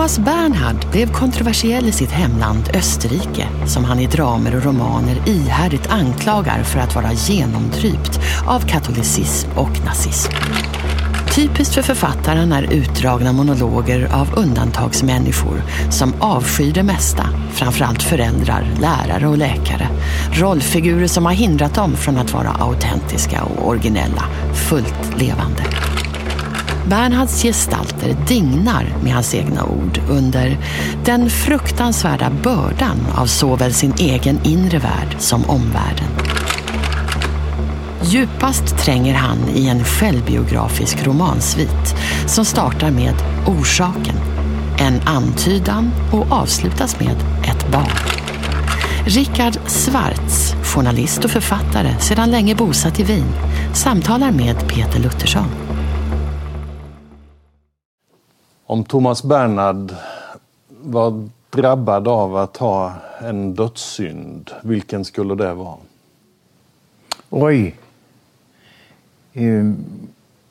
Thomas Bernhard blev kontroversiell i sitt hemland Österrike som han i dramer och romaner ihärdigt anklagar för att vara genomdrypt av katolicism och nazism. Typiskt för författaren är utdragna monologer av undantagsmänniskor som avskyr det mesta, framförallt föräldrar, lärare och läkare. Rollfigurer som har hindrat dem från att vara autentiska och originella, fullt levande. Bernhards gestalter dignar med hans egna ord under den fruktansvärda bördan av såväl sin egen inre värld som omvärlden. Djupast tränger han i en självbiografisk romansvit som startar med Orsaken, en antydan och avslutas med ett barn. Richard Schwartz, journalist och författare sedan länge bosatt i Wien, samtalar med Peter Luttersson. Om Thomas Bernhard var drabbad av att ha en dödssynd, vilken skulle det vara? Oj. Ehm,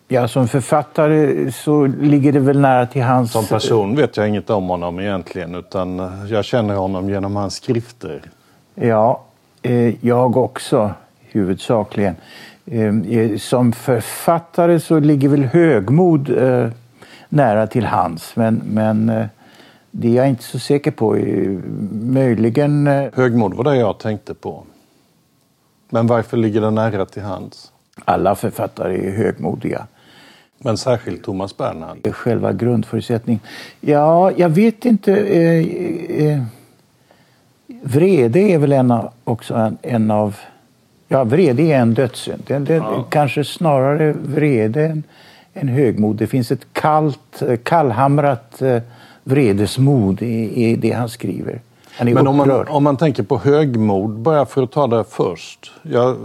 Ja, som författare så ligger det väl nära till hans... Som person vet jag inget om honom egentligen utan jag känner honom genom hans skrifter. Ja, eh, jag också huvudsakligen. Eh, Som författare så ligger väl högmod eh, nära till hans men, men eh, det är jag inte så säker på. Eh, Möjligen... eh, Högmod var det jag tänkte på. Men varför ligger det nära till hands? Alla författare är högmodiga. Men särskilt Thomas Bernhard. Det är själva grundförutsättningen. Ja, jag vet inte. Vrede är väl en av, också en, en av... Ja, vrede är en dödssynd. Det, det, Kanske snarare vrede än, än högmod. Det finns ett kallt, eh, kallhamrat eh, vredesmod i, i det han skriver. Han är Men om man, om man tänker på högmod, bara för att ta det först. Jag eh,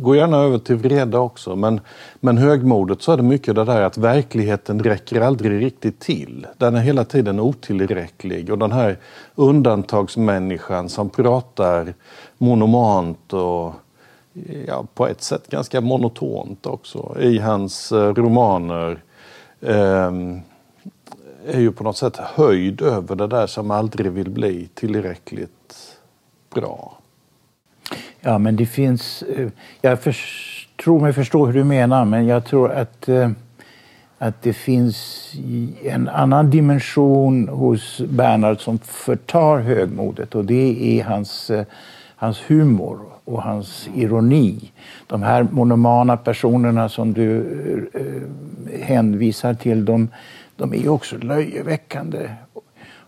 går gärna över till vrede också. Men, men högmodet så är det mycket det där att verkligheten räcker aldrig riktigt till. Den är hela tiden otillräcklig. Och den här undantagsmänniskan som pratar monomant och ja, på ett sätt ganska monotont också i hans eh, romaner. ehm, är ju på något sätt höjd över det där som aldrig vill bli tillräckligt bra. Ja, men det finns... Eh, jag för, tror mig förstå hur du menar, men jag tror att, eh, att det finns en annan dimension hos Bernhard som förtar högmodet och det är hans, hans humor och hans ironi. De här monomana personerna som du eh, eh, hänvisar till, de, de är ju också löjeväckande.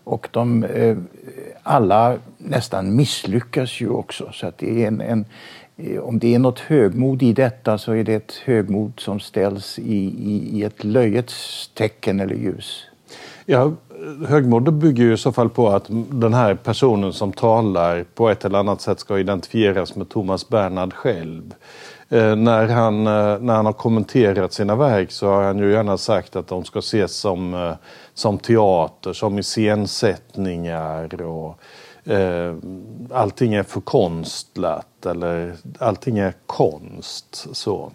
Och de, eh, alla nästan misslyckas ju också. Så att det är en, en, eh, om det är något högmod i detta så är det ett högmod som ställs i, i, i ett löjets tecken eller ljus. Jag högmod bygger ju i så fall på att den här personen som talar på ett eller annat sätt ska identifieras med Thomas Bernhard själv. Eh, när, han, eh, när han har kommenterat sina verk så har han ju gärna sagt att de ska ses som, eh, som teater, som iscensättningar och eh, allting är förkonstlat eller allting är konst. så.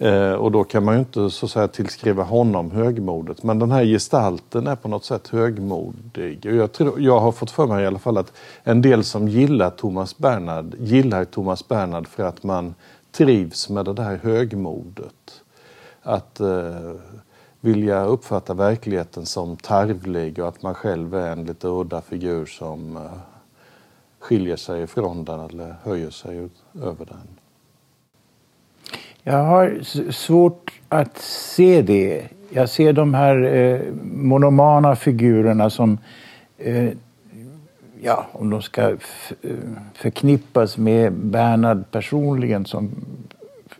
Eh, och då kan man ju inte så att säga, tillskriva honom högmodet. Men den här gestalten är på något sätt högmodig. Och jag, tror, jag har fått för mig i alla fall att en del som gillar Thomas Bernhard gillar Thomas Bernhard för att man trivs med det där högmodet. Att eh, vilja uppfatta verkligheten som tarvlig och att man själv är en lite udda figur som eh, skiljer sig ifrån den eller höjer sig ut- över den. Jag har svårt att se det. Jag ser de här eh, monomana figurerna som, eh, ja, om de ska förknippas med Bernhard personligen som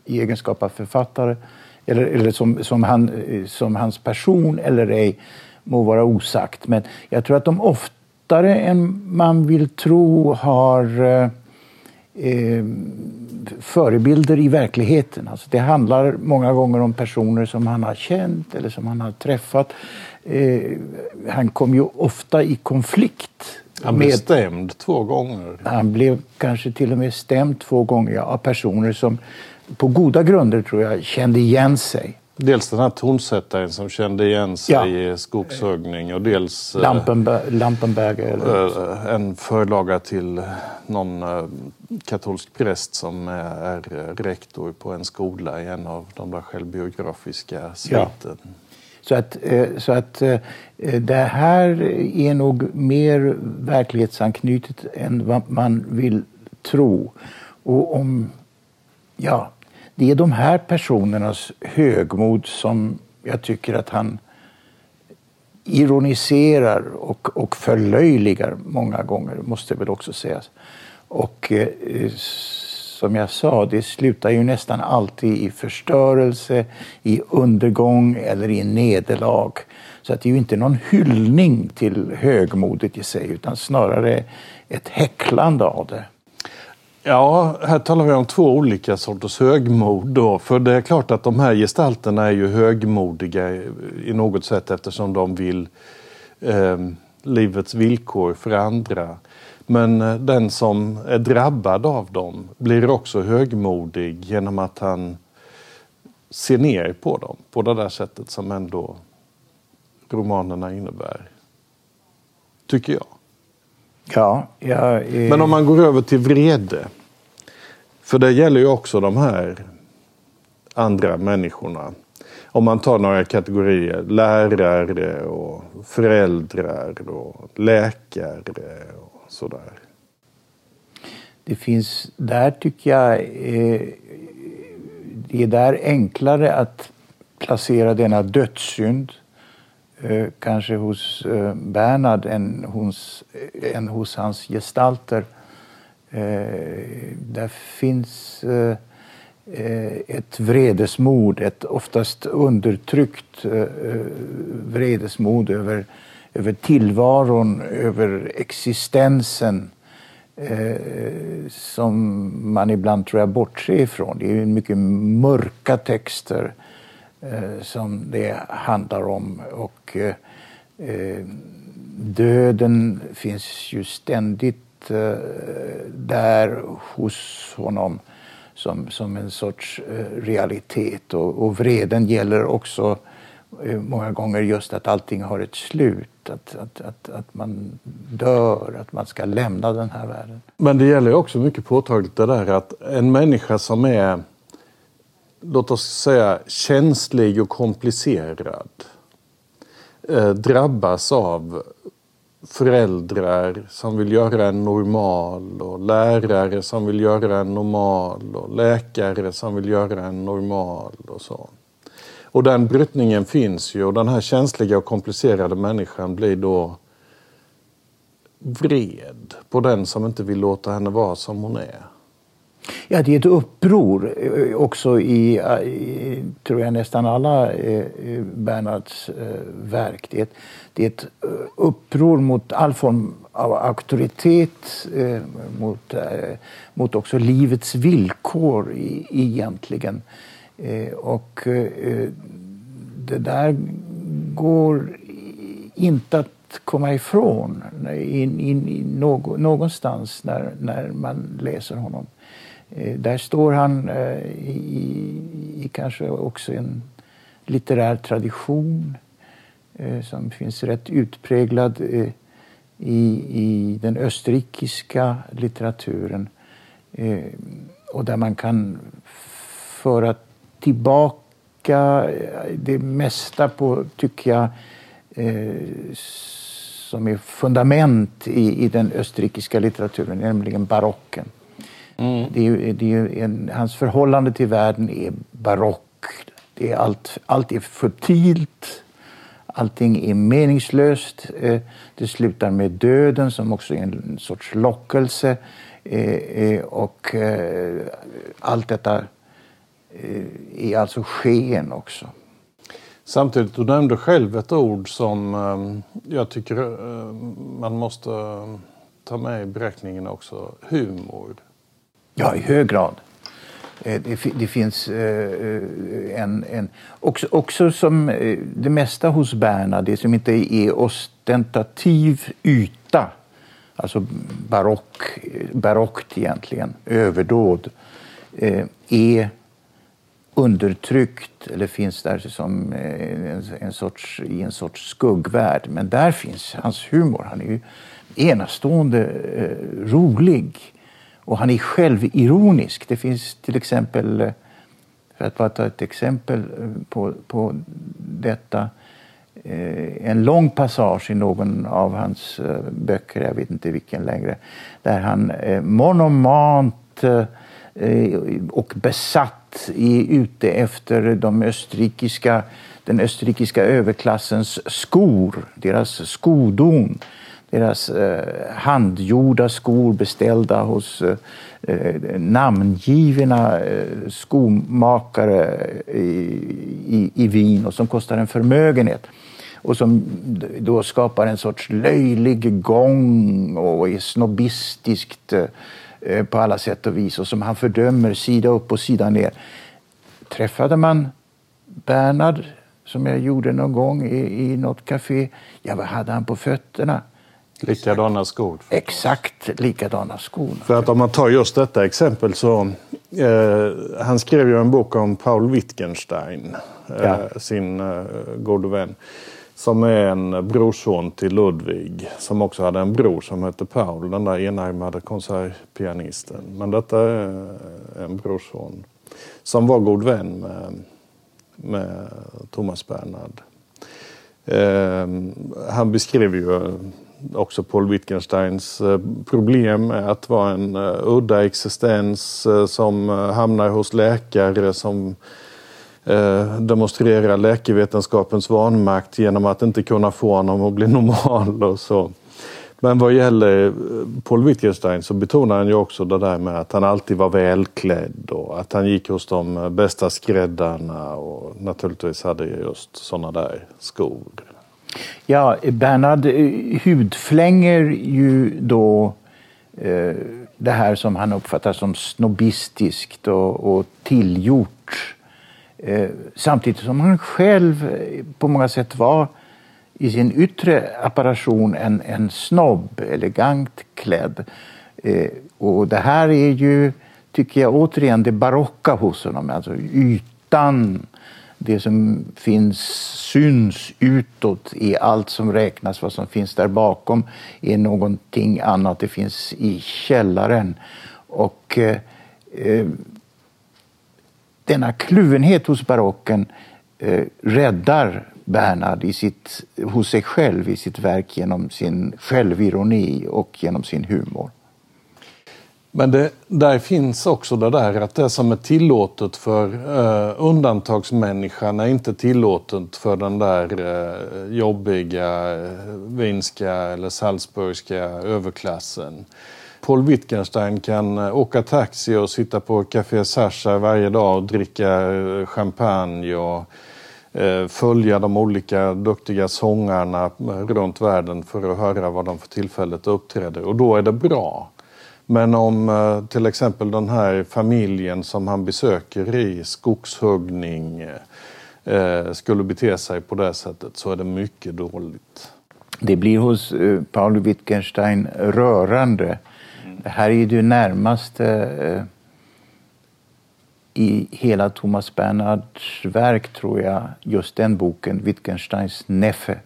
i egenskap av författare eller, eller som, som, han, eh, som hans person eller ej må vara osagt. Men jag tror att de oftare än man vill tro har eh, eh, förebilder i verkligheten. Alltså det handlar många gånger om personer som han har känt eller som han har träffat. Eh, han kom ju ofta i konflikt. Han blev stämd två gånger. Han blev kanske till och med stämd två gånger av personer som på goda grunder tror jag kände igen sig. Dels den här tonsättaren som kände igen sig ja. i skogshuggning och dels eh, Lampenberg, Lampenberger. Eller? Eh, en förlaga till någon eh, katolsk präst som är rektor på en skola i en av de där självbiografiska sviten. Ja. Så att, så att det här är nog mer verklighetsanknutet än vad man vill tro. Och om, ja, det är de här personernas högmod som jag tycker att han ironiserar och, och förlöjligar många gånger, måste väl också sägas. Och eh, som jag sa, det slutar ju nästan alltid i förstörelse, i undergång eller i nederlag. Så att det är ju inte någon hyllning till högmodet i sig utan snarare ett häcklande av det. Ja, här talar vi om två olika sorters högmod. Då. För det är klart att de här gestalterna är ju högmodiga i något sätt eftersom de vill eh, livets villkor för andra. Men eh, den som är drabbad av dem blir också högmodig genom att han ser ner på dem på det där sättet som ändå romanerna innebär. Tycker jag. Ja, jag är... Men om man går över till vrede. För det gäller ju också de här andra människorna. Om man tar några kategorier. Lärare och föräldrar och läkare och sådär. Det finns, där tycker jag, eh, det är där enklare att placera denna dödssynd Eh, Eh, kanske hos eh, Bernhard än hos, eh, än hos hans gestalter. Eh, där finns eh, ett vredesmod, ett oftast undertryckt vredesmod över, över tillvaron, över existensen som man ibland tror jag bortser ifrån. Det är mycket mörka texter Eh, Eh, som det handlar om. Och eh, döden finns ju ständigt eh, där hos honom som, som en sorts eh, realitet. Och, och vreden gäller också många gånger just att allting har ett slut. Att, att, att, att man dör, att man ska lämna den här världen. Men det gäller också mycket påtagligt det där att en människa som är låt oss säga, känslig och komplicerad eh, drabbas av föräldrar som vill göra en normal och lärare som vill göra en normal och läkare som vill göra en normal och så. Och den brytningen finns ju och den här känsliga och komplicerade människan blir då vred på den som inte vill låta henne vara som hon är. Ja, det är ett uppror eh, också i, eh, i tror jag, nästan alla eh, eh Bernhards eh, verk. Det är, ett, det är ett uppror mot all form av auktoritet, eh, mot, eh, mot också livets villkor i, egentligen. och det där går inte att komma ifrån in, in, in, någonstans när, när man läser honom. Eh, där står han eh, i, i kanske också en litterär tradition eh, som finns rätt utpräglad i, i den österrikiska litteraturen och där man kan föra tillbaka det mesta på, tycker jag, som är fundament i, i den österrikiska litteraturen, nämligen barocken. Mm. Det är, det är en, hans förhållande till världen är barock. Det är allt, allt är futilt. Allting är meningslöst. Eh, det slutar med döden som också är en sorts lockelse. Eh, eh, och allt detta är alltså sken också. Samtidigt, du nämnde själv ett ord som jag tycker man måste ta med i beräkningen också. Humor. Ja, i hög grad. Eh, det, det, finns eh, eh, en... en också, också som det mesta hos Berna, det som inte är ostentativ yta, alltså barock, barockt egentligen, överdåd, är undertryckt eller finns där som en, en sorts, i en sorts skuggvärld. Men där finns hans humor. Han är ju enastående rolig och han är självironisk. Det finns till exempel, eh, för att bara ta ett exempel eh, på, på detta, eh, en lång passage i någon av hans böcker, jag vet inte vilken längre, där han monomant och besatt är ute efter de österrikiska, den österrikiska överklassens skor, deras skodon deras eh, handgjorda skor beställda hos eh, namngivna eh, skomakare eh, i, i, i Wien och som kostar en förmögenhet och som då skapar en sorts löjlig gång och är snobbistiskt eh, på alla sätt och vis och som han fördömer sida upp och sida ner. Träffade man Bernhard, som jag gjorde någon gång i, i något café, ja, vad hade han på fötterna? Likadana skor. Exakt likadana skor. För att om man tar just detta exempel så... Eh, han skrev ju en bok om Paul Wittgenstein, eh, ja. sin eh, gode vän. Som är en brorson till Ludvig, som också hade en bror som hette Paul, den där enarmade konsertpianisten. Men detta är en brorson som var god vän med, med Thomas Bernhard. Eh, han beskrev ju också Paul Wittgensteins eh, problem med att vara en eh, udda existens eh, som hamnar hos läkare som demonstrerar läkevetenskapens vanmakt genom att inte kunna få honom att bli normal och så. Men vad gäller Paul Wittgenstein så betonar han ju också det där med att han alltid var välklädd och att han gick hos de bästa skräddarna och naturligtvis hade just sådana där skor. Ja, Bernhard eh, hudflänger ju då eh, det här som han uppfattar som snobbistiskt och, och tillgjort. Eh, samtidigt som han själv eh, på många sätt var i sin yttre apparation en, en snobb, elegant klädd. Eh, och det här är ju, tycker jag, återigen det barocka hos honom. Alltså ytan det som finns, syns utåt i allt som räknas. Vad som finns där bakom är någonting annat. Det finns i källaren. Och eh, eh, denna kluvenhet hos barocken eh, räddar Bernhard i sitt, hos sig själv i sitt verk genom sin självironi och genom sin humor. Men det, där finns också det där att det som är tillåtet för eh, undantagsmänniskan är inte tillåtet för den där eh, jobbiga eh, vinska eller salzburgska överklassen. Paul Wittgenstein kan eh, åka taxi och sitta på Café Sasha varje dag och dricka eh, champagne och eh, följa de olika duktiga sångarna runt världen för att höra vad de för tillfället uppträder. Och då är det bra. Men om eh, till exempel den här familjen som han besöker i skogshuggning eh, skulle bete sig på det sättet så är det mycket dåligt. Det blir hos eh, Paul Wittgenstein rörande. Det här är det närmaste i hela Thomas Bernhards verk, tror jag, just den boken, Wittgensteins Neffe.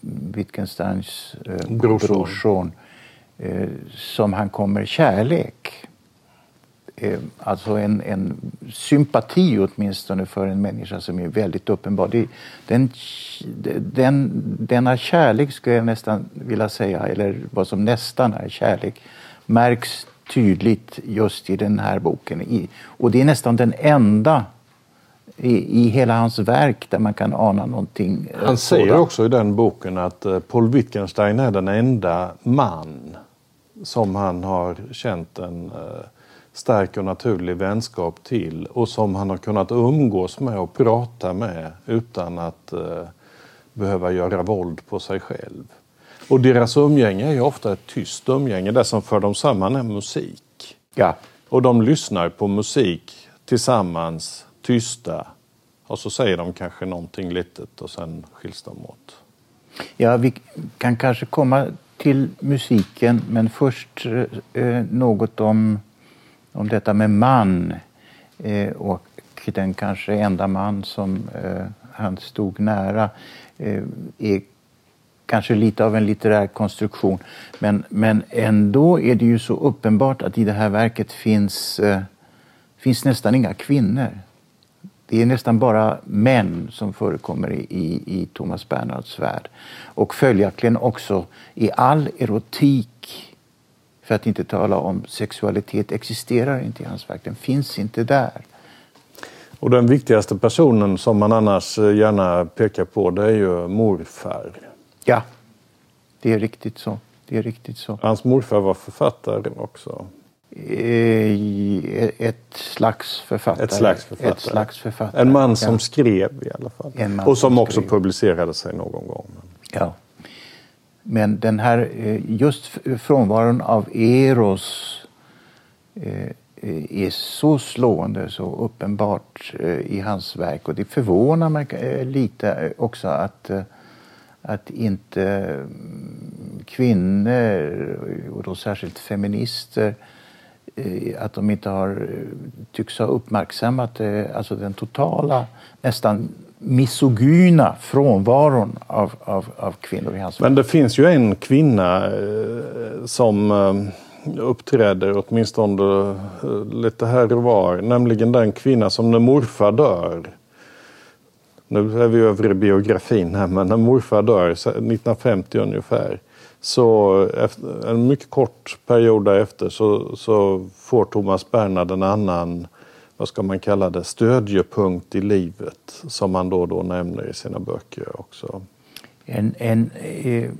Wittgensteins brorson. brorson eh, som han kommer kärlek. Eh, alltså en, en sympati åtminstone för en människa som är väldigt uppenbar. Det, den, den, denna kärlek skulle jag nästan vilja säga, eller vad som nästan är kärlek, märks tydligt just i den här boken. Och det är nästan den enda i, i hela hans verk där man kan ana någonting. Eh, han säger sådant. också i den boken att eh, Paul Wittgenstein är den enda man som han har känt en eh, stark och naturlig vänskap till och som han har kunnat umgås med och prata med utan att eh, behöva göra våld på sig själv. Och deras umgänge är ju ofta ett tyst umgänge. Det som för dem samman är musik. Ja. Och de lyssnar på musik tillsammans, tysta. Och så säger de kanske någonting litet och sen skiljs de åt. Ja, vi kan kanske komma till musiken, men först eh, något om, om detta med man eh, och den kanske enda man som eh, han stod nära eh, är kanske lite av en litterär konstruktion. Men, men ändå är det ju så uppenbart att i det här verket finns, eh, finns nästan inga kvinnor. Det är nästan bara män som förekommer i, i, i Thomas Bernhards värld. Och följaktligen också i all erotik, för att inte tala om sexualitet, existerar inte i hans verk. Den finns inte där. Och den viktigaste personen som man annars gärna pekar på det är ju morfar. Ja, det är riktigt så. Det är riktigt så. Hans morfar var författare också. Eh, ett slags författare. Ett slags författare. Ett slags författare. En man som skrev i alla fall. Och som, som också skrev. publicerade sig någon gång. Ja. Men den här, eh, just frånvaron av Eros eh, är så slående, så uppenbart i hans verk. Och det förvånar mig lite också att att inte mm, kvinnor, och då särskilt feminister, att de inte har, eh, tycks ha uppmärksammat eh, alltså den totala, nästan misogyna frånvaron av, av, av kvinnor i hans Men det finns ju en kvinna som uppträder åtminstone lite här och var, nämligen den kvinna som när morfar dör nu är vi över i biografin här, men när morfar dör 1950 ungefär så efter, en mycket kort period därefter så, så får Thomas Bernhard en annan, vad ska man kalla det, stödjepunkt i livet som han då och då nämner i sina böcker också. En, en, eh,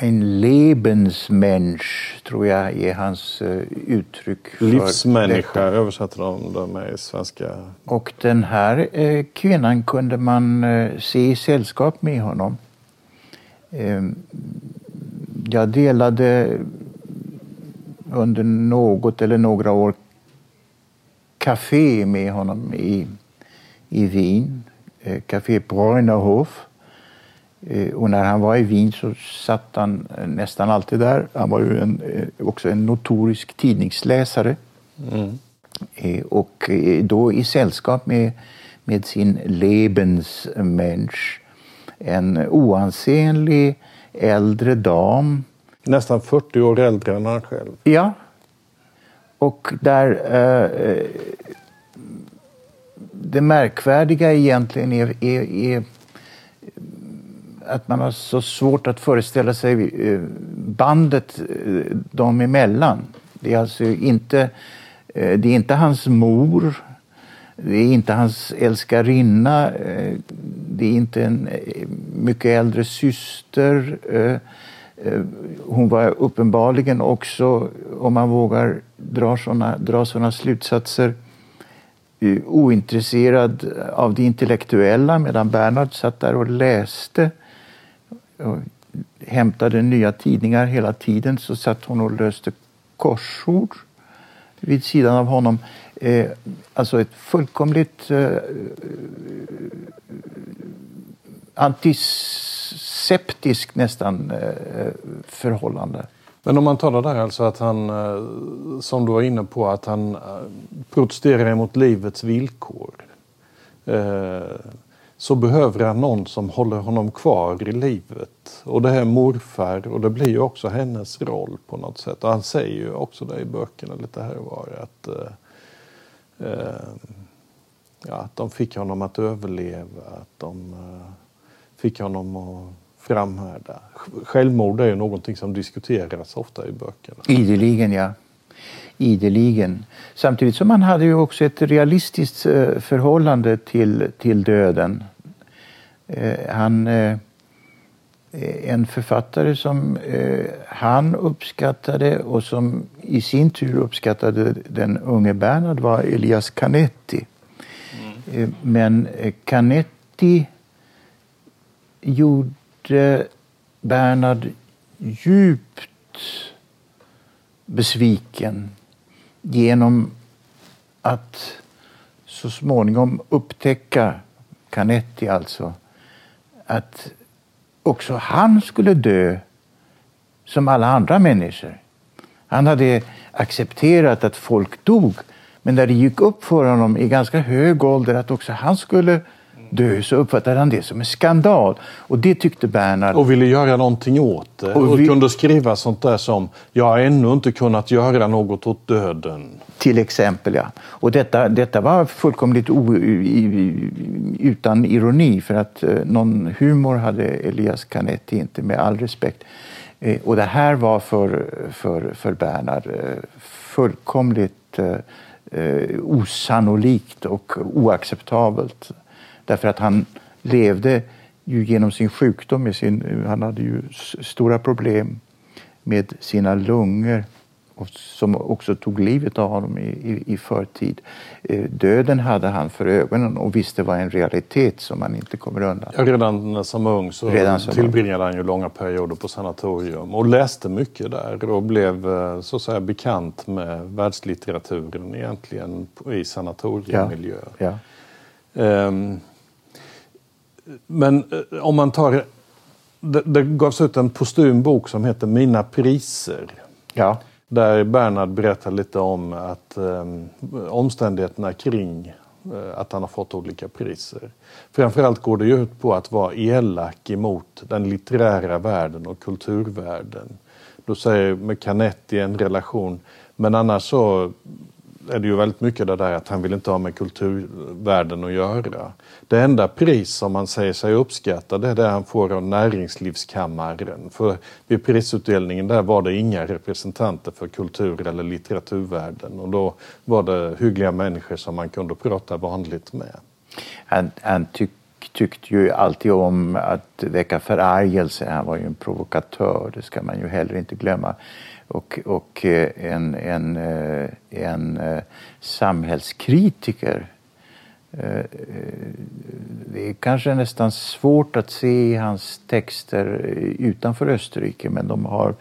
en Lebensmensch, tror jag är hans eh, uttryck. För Livsmänniska detta. översätter de det med i svenska. Och den här eh, kvinnan kunde man se i sällskap med honom. Jag delade under något eller några år café med honom i, i Wien, Café Bräunerhof. Eh, och när han var i Wien så satt han eh, nästan alltid där. Han var ju en, eh, också en notorisk tidningsläsare. Mm. Och då i sällskap med, med sin Lebensmensch. En oansenlig äldre dam. Nästan 40 år äldre än han själv. Ja. Och där eh, det märkvärdiga egentligen är, är, är att man har så svårt att föreställa sig eh, bandet eh, dem emellan. Det är alltså inte, eh, det är inte hans mor, det är inte hans älskarinna, eh, det är inte en eh, mycket äldre syster. Eh, hon var uppenbarligen också, om man vågar dra sådana dra såna slutsatser, ointresserad av det intellektuella medan Bernhard satt där och läste och hämtade nya tidningar hela tiden så satt hon och löste korsord vid sidan av honom. Eh, alltså ett fullkomligt eh, antiseptiskt nästan eh, förhållande. Men om man talar där alltså att han, eh, som du var inne på, att han eh, protesterar mot livets villkor. Eh, så behöver han någon som håller honom kvar i livet. Och det är morfar och det blir ju också hennes roll på något sätt. Och han säger ju också det i böckerna lite här och var att, eh, Eh, ja, att de fick honom att överleva, att de eh, fick honom att framhärda. Självmord är ju någonting som diskuteras ofta i böckerna. Ideligen, ja ideligen. Samtidigt som han hade ju också ett realistiskt eh, förhållande till, till döden. Eh, han eh, en författare som han uppskattade och som i sin tur uppskattade den unge Bernhard var Elias Canetti. Mm. Men Canetti gjorde Bernhard djupt besviken genom att så småningom upptäcka, Canetti alltså, att också han skulle dö som alla andra människor. Han hade accepterat att folk dog, men när det gick upp för honom i ganska hög ålder att också han skulle dö så uppfattade han det som en skandal. Och det tyckte Bernhard. Och ville göra någonting åt det. Och, Och vi... kunde skriva sånt där som “Jag har ännu inte kunnat göra något åt döden”. Till exempel, ja. Och detta, detta var fullkomligt o, utan ironi för att eh, någon humor hade Elias Canetti inte, med all respekt. Eh, och det här var för, för, för Bernhard eh, fullkomligt eh, osannolikt och oacceptabelt. Därför att han levde ju genom sin sjukdom, med sin, han hade ju stora problem med sina lungor och som också tog livet av honom i, i, i förtid. Eh, döden hade han för ögonen och visste var en realitet som man inte kommer undan. Ja, Redan som ung så Redan som tillbringade han ju långa perioder på sanatorium och läste mycket där och blev eh, så att säga bekant med världslitteraturen egentligen i sanatoriemiljö. Ja. Ehm, Men eh, om man tar... Det, det gavs ut en postum bok som heter Mina priser. Ja. Där Bernhard berättar lite om att um, omständigheterna kring eh, att han har fått olika priser. Framförallt går det ju ut på att vara elak emot den litterära världen och kulturvärlden. Då säger med Canetti en relation, men annars så är det ju väldigt mycket det där att han vill inte ha med kulturvärlden att göra. Det enda pris som man säger sig uppskatta det är det han får av Näringslivskammaren. För vid prisutdelningen där var det inga representanter för kultur eller litteraturvärlden och då var det hyggliga människor som man kunde prata vanligt med. Han, han tyck, tyckte ju alltid om att väcka förargelse. Han var ju en provokatör, det ska man ju heller inte glömma. Och, och eh, en, en, eh, en eh, samhällskritiker. Det är kanske nästan svårt att se i hans texter utanför Österrike men de har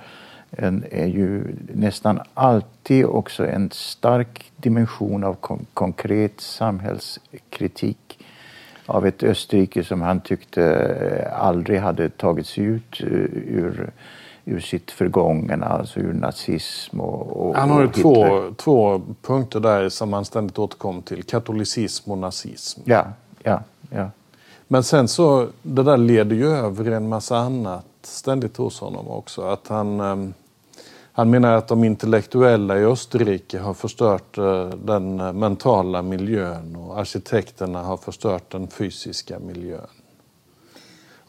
en, är ju nästan alltid också en stark dimension av kon konkret samhällskritik av ett Österrike som han tyckte aldrig hade tagit sig ut ur, ur sitt förgångna, alltså ur nazism och, och Han har ju två, två punkter där som han ständigt återkom till. Katolicism och nazism. Ja, ja, ja. Men sen så, det där leder ju över en massa annat ständigt hos honom också. Att han, ehm, han menar att de intellektuella i Österrike har förstört eh, den mentala miljön och arkitekterna har förstört den fysiska miljön.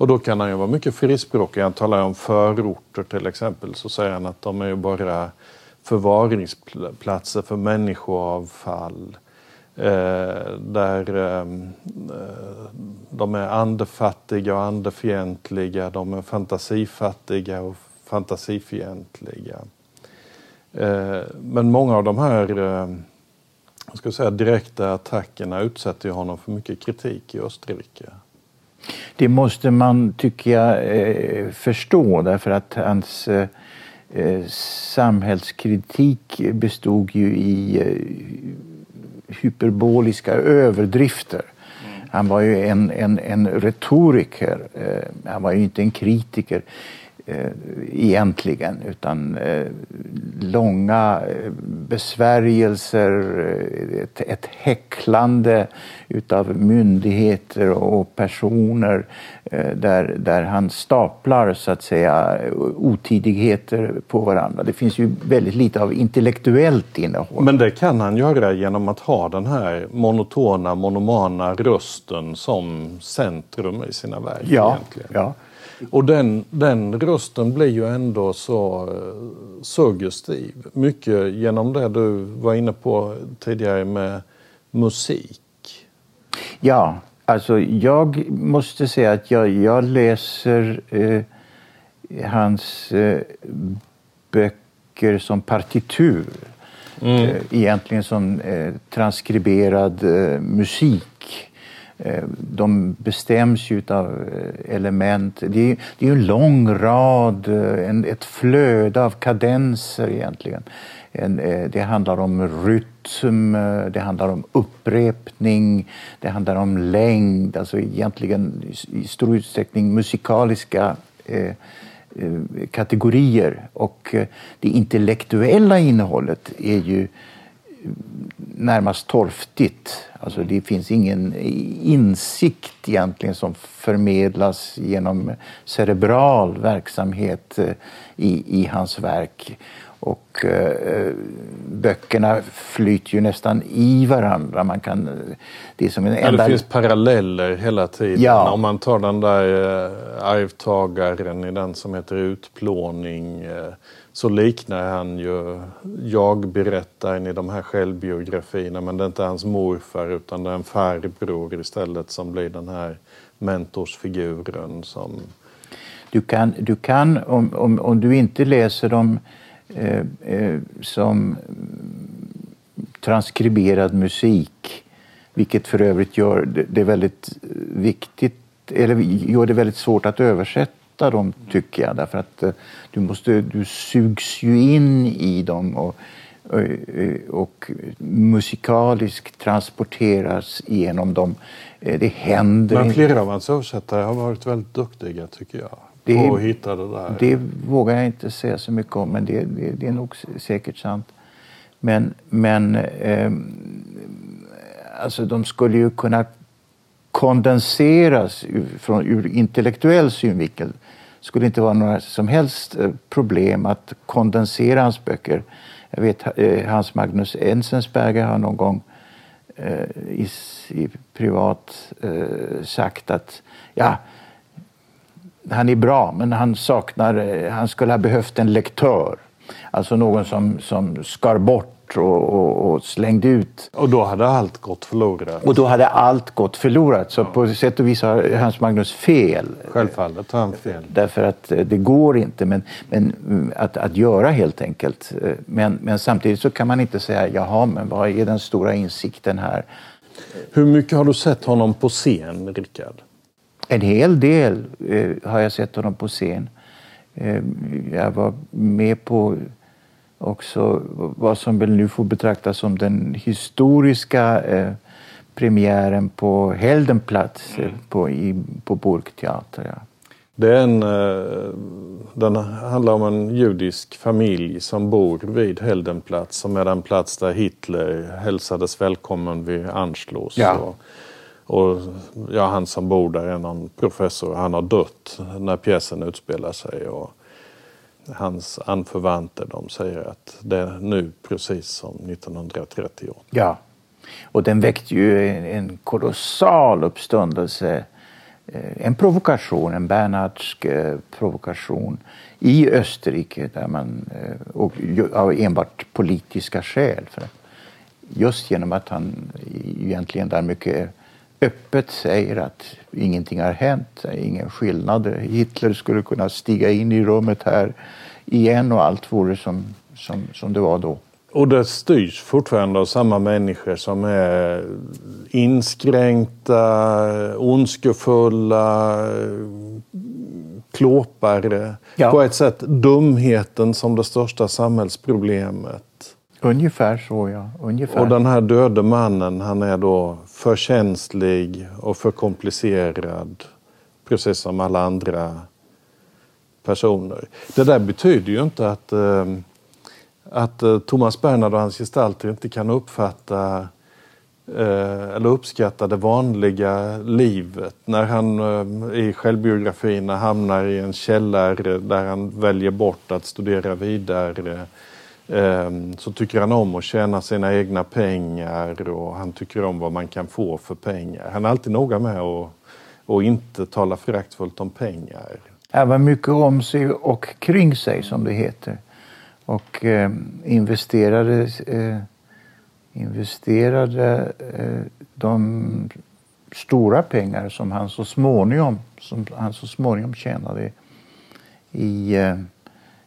Och då kan han ju vara mycket frispråkig. Han talar om förorter till exempel. Så säger han att de är ju bara förvaringsplatser för människoavfall. Eh, där eh, de är andefattiga och andefientliga. De är fantasifattiga och fantasifientliga. Eh, men många av de här eh, jag ska säga, direkta attackerna utsätter ju honom för mycket kritik i Österrike. Det måste man, tycker jag, eh, förstå därför att hans eh, eh, samhällskritik bestod ju i hyperboliska överdrifter. Han var ju en, en, en retoriker, han var ju inte en kritiker egentligen utan långa eh, besvärjelser, eh, ett, ett häcklande utav myndigheter och personer eh, där, där han staplar så att säga otidigheter på varandra. Det finns ju väldigt lite av intellektuellt innehåll. Men det kan han göra genom att ha den här monotona, monomana rösten som centrum i sina verk. ja, egentligen. ja. Och den, den rösten blir ju ändå så suggestiv. Mycket genom det du var inne på tidigare med musik. Ja, alltså jag måste säga att jag, jag läser eh, hans eh, böcker som partitur. Eh, egentligen som eh, transkriberad eh, musik. Eh, de bestäms ju av eh, element. Det är, det är en lång rad, eh, en, ett flöde av kadenser egentligen. En, det handlar om rytm, det handlar om upprepning, det handlar om längd, alltså egentligen i stor utsträckning musikaliska eh, kategorier. Och det intellektuella innehållet är ju närmast torftigt. Alltså det finns ingen insikt egentligen som förmedlas genom cerebral verksamhet eh, i, i hans verk. Och eh, böckerna flyter ju nästan i varandra. Man kan, det, är som en enda... ja, det finns paralleller hela tiden. Ja. Om man tar den där eh, arvtagaren i den som heter Utplåning eh, så liknar han ju jag-berättaren i de här självbiografierna men det är inte hans morfar utan det är en farbror istället som blir den här mentorsfiguren som... Du kan, du kan om, om, om du inte läser dem eh, eh, som transkriberad musik vilket för övrigt gör det, det väldigt viktigt eller gör det väldigt svårt att översätta möta dem, tycker jag. Därför att eh, du, måste, du sugs ju in i dem och, och, eh, och musikaliskt transporteras genom dem. Eh, det händer... Men flera av hans översättare har varit väldigt duktiga, tycker jag. Det, på att hitta det där. Det vågar jag inte säga så mycket om, men det, det, det är nog säkert sant. Men, men eh, alltså de skulle ju kunna kondenseras från, ur intellektuell synvinkel skulle inte vara några som helst eh, problem att kondensera hans böcker. Jag vet eh, Hans Magnus Enzensberger har någon gång eh, i, i privat eh, sagt att ja, han är bra, men han saknar, han skulle ha behövt en lektör. Alltså någon som, som skar bort och, och, och, slängde ut. Och då hade allt gått förlorat? Och då hade allt gått förlorat. Så ja. på sätt och vis har Hans Magnus fel. Självfallet har han fel. Därför att eh, det går inte men, men mm, att, att göra helt enkelt. Eh, men, men samtidigt så kan man inte säga jaha, men vad är den stora insikten här? Hur mycket har du sett honom på scen, Rickard? En hel del eh, har jag sett honom på scen. Eh, jag var med på också vad som väl nu får betraktas som den historiska eh, premiären på Heldenplatz mm. på, i, på Burgteater. Ja. Det är en, eh, den handlar om en judisk familj som bor vid Heldenplatz som är den plats där Hitler hälsades välkommen vid Anschluss. Ja. Och, och ja, han som bor där är någon professor. Han har dött när pjäsen utspelar sig. Och, hans anförvanter de säger att det är nu precis som 1938. Ja, och den väckte ju en, kolossal uppståndelse. Eh, en provokation, en Bernhardsk eh, provokation i Österrike där man, eh, och av enbart politiska skäl. För just genom att han egentligen där mycket öppet säger att ingenting har hänt, ingen skillnad. Hitler skulle kunna stiga in i rummet här igen och allt vore som, som, som det var då. Och det styrs fortfarande av samma människor som är inskränkta, ondskefulla, klåpare. Ja. På ett sätt dumheten som det största samhällsproblemet. Ungefär så, ja. Ungefär. Och den här döde mannen, han är då för känslig och för komplicerad. Precis som alla andra personer. Det där betyder ju inte att, eh, att eh, Thomas Bernhard och hans gestalter inte kan uppfatta eh, eller uppskatta det vanliga livet. När han i självbiografin hamnar i en källare där han väljer bort att studera vidare Ehm, så tycker han om att tjäna sina egna pengar och han tycker om vad man kan få för pengar. Han är alltid noga med att, att inte tala föraktfullt om pengar. Han var mycket om sig och kring sig som det heter. Och eh, investerade, eh, investerade eh, de stora pengar som han så småningom, som han så småningom tjänade i eh,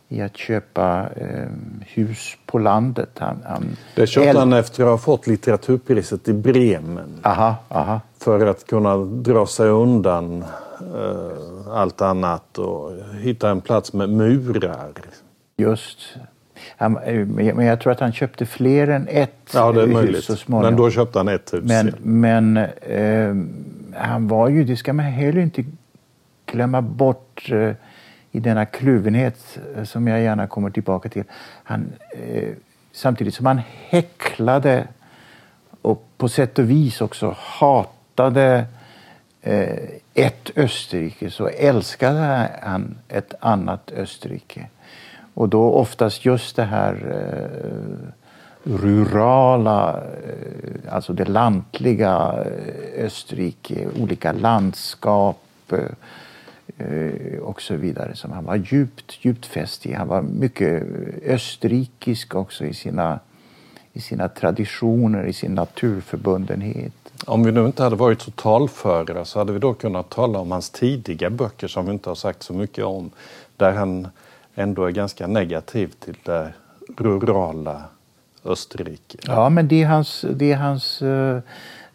i att köpa eh, hus på landet. Han, han, det köpte han efter att ha fått litteraturpriset i Bremen. Aha, aha. För att kunna dra sig undan eh, allt annat och hitta en plats med murar. Just. Han, eh, men jag tror att han köpte fler än ett ja, det är hus möjligt. så småningom. Men då köpte han ett hus. Men, men eh, han var ju, det ska man heller inte glömma bort eh, i denna kluvenhet eh, som jag gärna kommer tillbaka till. Han, eh, samtidigt som han häcklade och på sätt och vis också hatade eh, ett Österrike så älskade han ett annat Österrike. Och då oftast just det här eh, rurala, eh, alltså det lantliga eh, Österrike, olika landskap och så vidare som han var djupt, djupt fäst i. Han var mycket österrikisk också i sina, i sina traditioner, i sin naturförbundenhet. Om vi nu inte hade varit så talföra så hade vi då kunnat tala om hans tidiga böcker som vi inte har sagt så mycket om. Där han ändå är ganska negativ till det rurala Österrike. Ja, men det är hans, det är hans eh,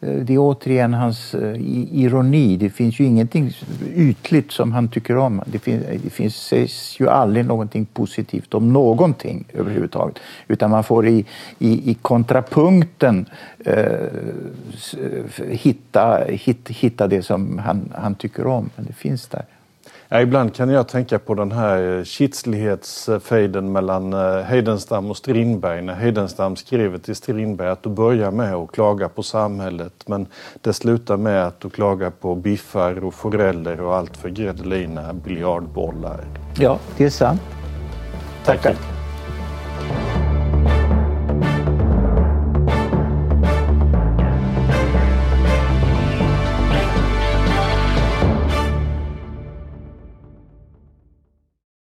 Eh, det är återigen hans eh, ironi. Det finns ju ingenting ytligt som han tycker om. Det, finns, det finns, sägs ju aldrig någonting positivt om någonting överhuvudtaget. Utan man får i, i, i kontrapunkten eh, hitta, hit, hitta det som han, han tycker om. Men det finns där. Ja, ibland kan jag tänka på den här kitslighetsfejden mellan eh, Heidenstam och Strindberg. När Heidenstam skriver till Strindberg att du börjar med att klaga på samhället men det slutar med att du klagar på biffar och foreller och allt för gredelina biljardbollar. Ja, det är sant. Tackar.